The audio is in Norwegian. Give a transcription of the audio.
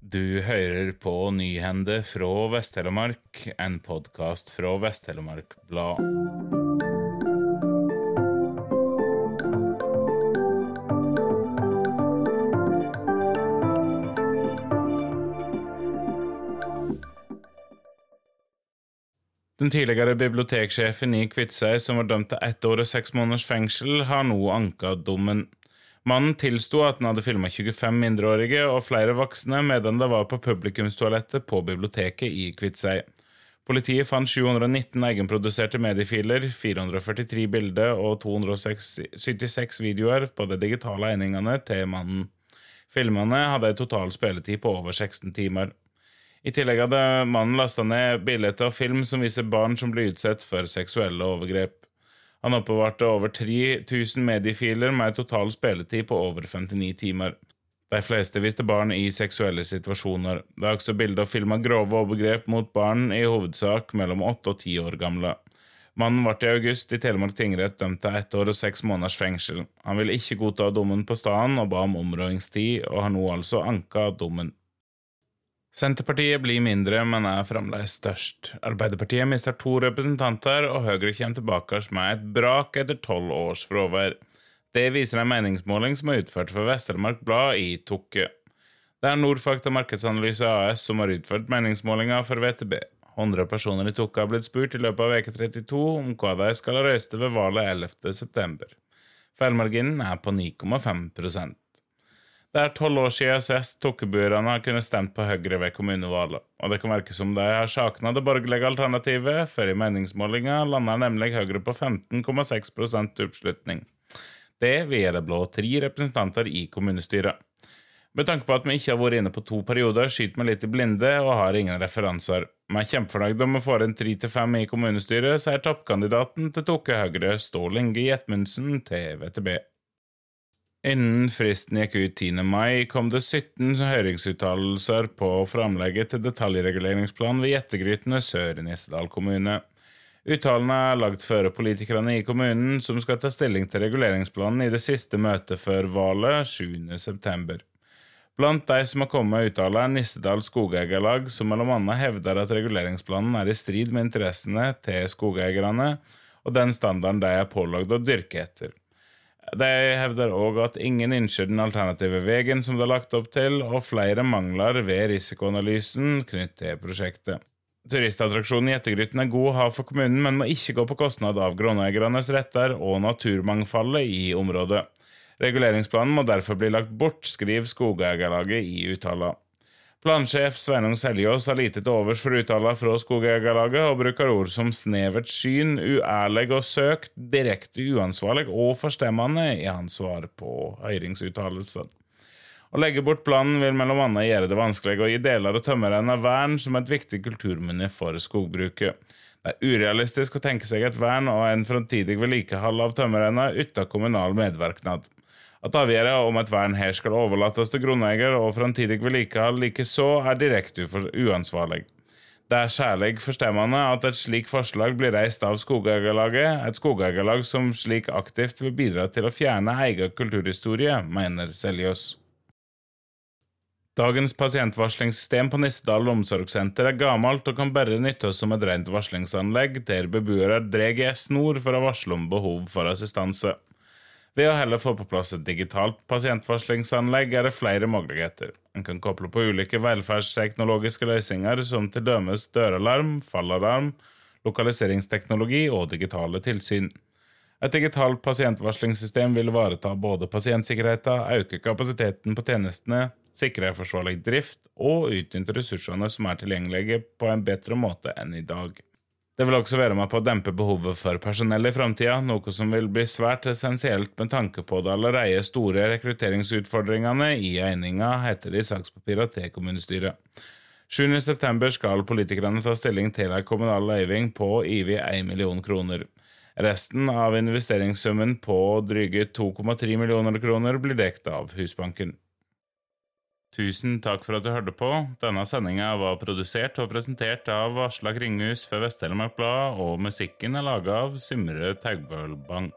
Du hører på Nyhende fra Vest-Telemark, en podkast fra Vest-Telemark Blad. Den tidligere biblioteksjefen i Kviteseid, som var dømt til ett år og seks måneders fengsel, har nå anka dommen. Mannen tilsto at han hadde filma 25 mindreårige og flere voksne medan det var på publikumstoalettet på biblioteket i Kviteseid. Politiet fant 719 egenproduserte mediefiler, 443 bilder og 276 videoer på de digitale egningene til mannen. Filmene hadde en total spilletid på over 16 timer. I tillegg hadde mannen lasta ned bilder og film som viser barn som blir utsatt for seksuelle overgrep. Han oppbevarte over 3000 mediefiler med en total spilletid på over 59 timer. De fleste viste barn i seksuelle situasjoner. Det er også bilder og film av grove overgrep mot barn, i hovedsak mellom åtte og ti år gamle. Mannen ble i august i Telemark tingrett dømt til ett år og seks måneders fengsel. Han ville ikke godta dommen på stedet og ba om områdingstid, og har nå altså anka dommen. Senterpartiet blir mindre, men er fremdeles størst. Arbeiderpartiet mister to representanter, og Høyre kommer tilbake med et brak etter tolv års fravær. Det viser en meningsmåling som er utført for Vest-Telemark Blad i Tokke. Det er Nordfakta Markedsanalyse AS som har utført meningsmålinga for VTB. 100 personer i Tokke har blitt spurt i løpet av uke 32 om hva de skal røyste ved valget 11.9. Feilmarginen er på 9,5 det er tolv år siden SS tokkeburene har kunnet stemt på Høyre ved kommunevalget, og det kan virke som de har savna det borgerlige alternativet, for i meningsmålinga lander nemlig Høyre på 15,6% oppslutning. Det vil det blå tre representanter i kommunestyret. Med tanke på at vi ikke har vært inne på to perioder, skyter vi litt i blinde og har ingen referanser. Vi er kjempefornøyde om vi får en tre til fem i kommunestyret, sier toppkandidaten til Tokke Høyre, Stål Inge Jetmundsen, til VTB. Innen fristen gikk ut 10. mai, kom det 17 høringsuttalelser på framlegget til detaljreguleringsplan ved Gjettegrytene sør i Nissedal kommune. Uttalene er lagt føre politikerne i kommunen, som skal ta stilling til reguleringsplanen i det siste møtet før valget 7.9. Blant de som har kommet med uttale, er Nissedal Skogeierlag, som bl.a. hevder at reguleringsplanen er i strid med interessene til skogeierne og den standarden de er pålagd å dyrke etter. De hevder òg at ingen innser den alternative veien som det er lagt opp til, og flere mangler ved risikoanalysen knyttet til prosjektet. Turistattraksjonen Gjettegryten er god å ha for kommunen, men må ikke gå på kostnad av grunneiernes retter og naturmangfoldet i området. Reguleringsplanen må derfor bli lagt bort, skriver Skogeierlaget i uttala. Plansjef Sveinung Seljås har lite til overs for uttaler fra Skogeierlaget, og bruker ord som snevert syn, uærlig og søkt, direkte uansvarlig og forstemmende i hans svar på høringsuttalelsen. Å legge bort planen vil mellom annet gjøre det vanskelig å gi deler av tømmerrenna vern som et viktig kulturminne for skogbruket. Det er urealistisk å tenke seg et vern og en framtidig vedlikehold av tømmerrenna uten kommunal medvirknad. At avgjørelsen om et vern her skal overlates til grunneier og framtidig vedlikehold likeså, er direkte uansvarlig. Det er særlig forstemmende at et slikt forslag blir reist av Skogeierlaget, et skogeierlag som slik aktivt vil bidra til å fjerne egen kulturhistorie, mener Seljås. Dagens pasientvarslingssystem på Nissedal omsorgssenter er gammelt og kan bare nyttes som et rent varslingsanlegg der beboere drar i snor for å varsle om behov for assistanse. Ved å heller få på plass et digitalt pasientvarslingsanlegg er det flere muligheter. En kan koble på ulike velferdsteknologiske løsninger som til dømes døralarm, fallalarm, lokaliseringsteknologi og digitale tilsyn. Et digitalt pasientvarslingssystem vil ivareta både pasientsikkerheten, øke kapasiteten på tjenestene, sikre forsvarlig drift og utnytte ressursene som er tilgjengelige på en bedre måte enn i dag. Det vil også være med på å dempe behovet for personell i framtida, noe som vil bli svært essensielt med tanke på de allerede store rekrutteringsutfordringene i eininga, heter det i sakspapirene til kommunestyret. 7.9 skal politikerne ta stilling til en kommunal løyving på IVI 1 million kroner. Resten av investeringssummen på dryge 2,3 millioner kroner blir dekket av Husbanken. Tusen takk for at du hørte på. Denne sendinga var produsert og presentert av Aslak Kringhus for Vest-Telemark Blad, og musikken er laga av Symre Taugbølbang.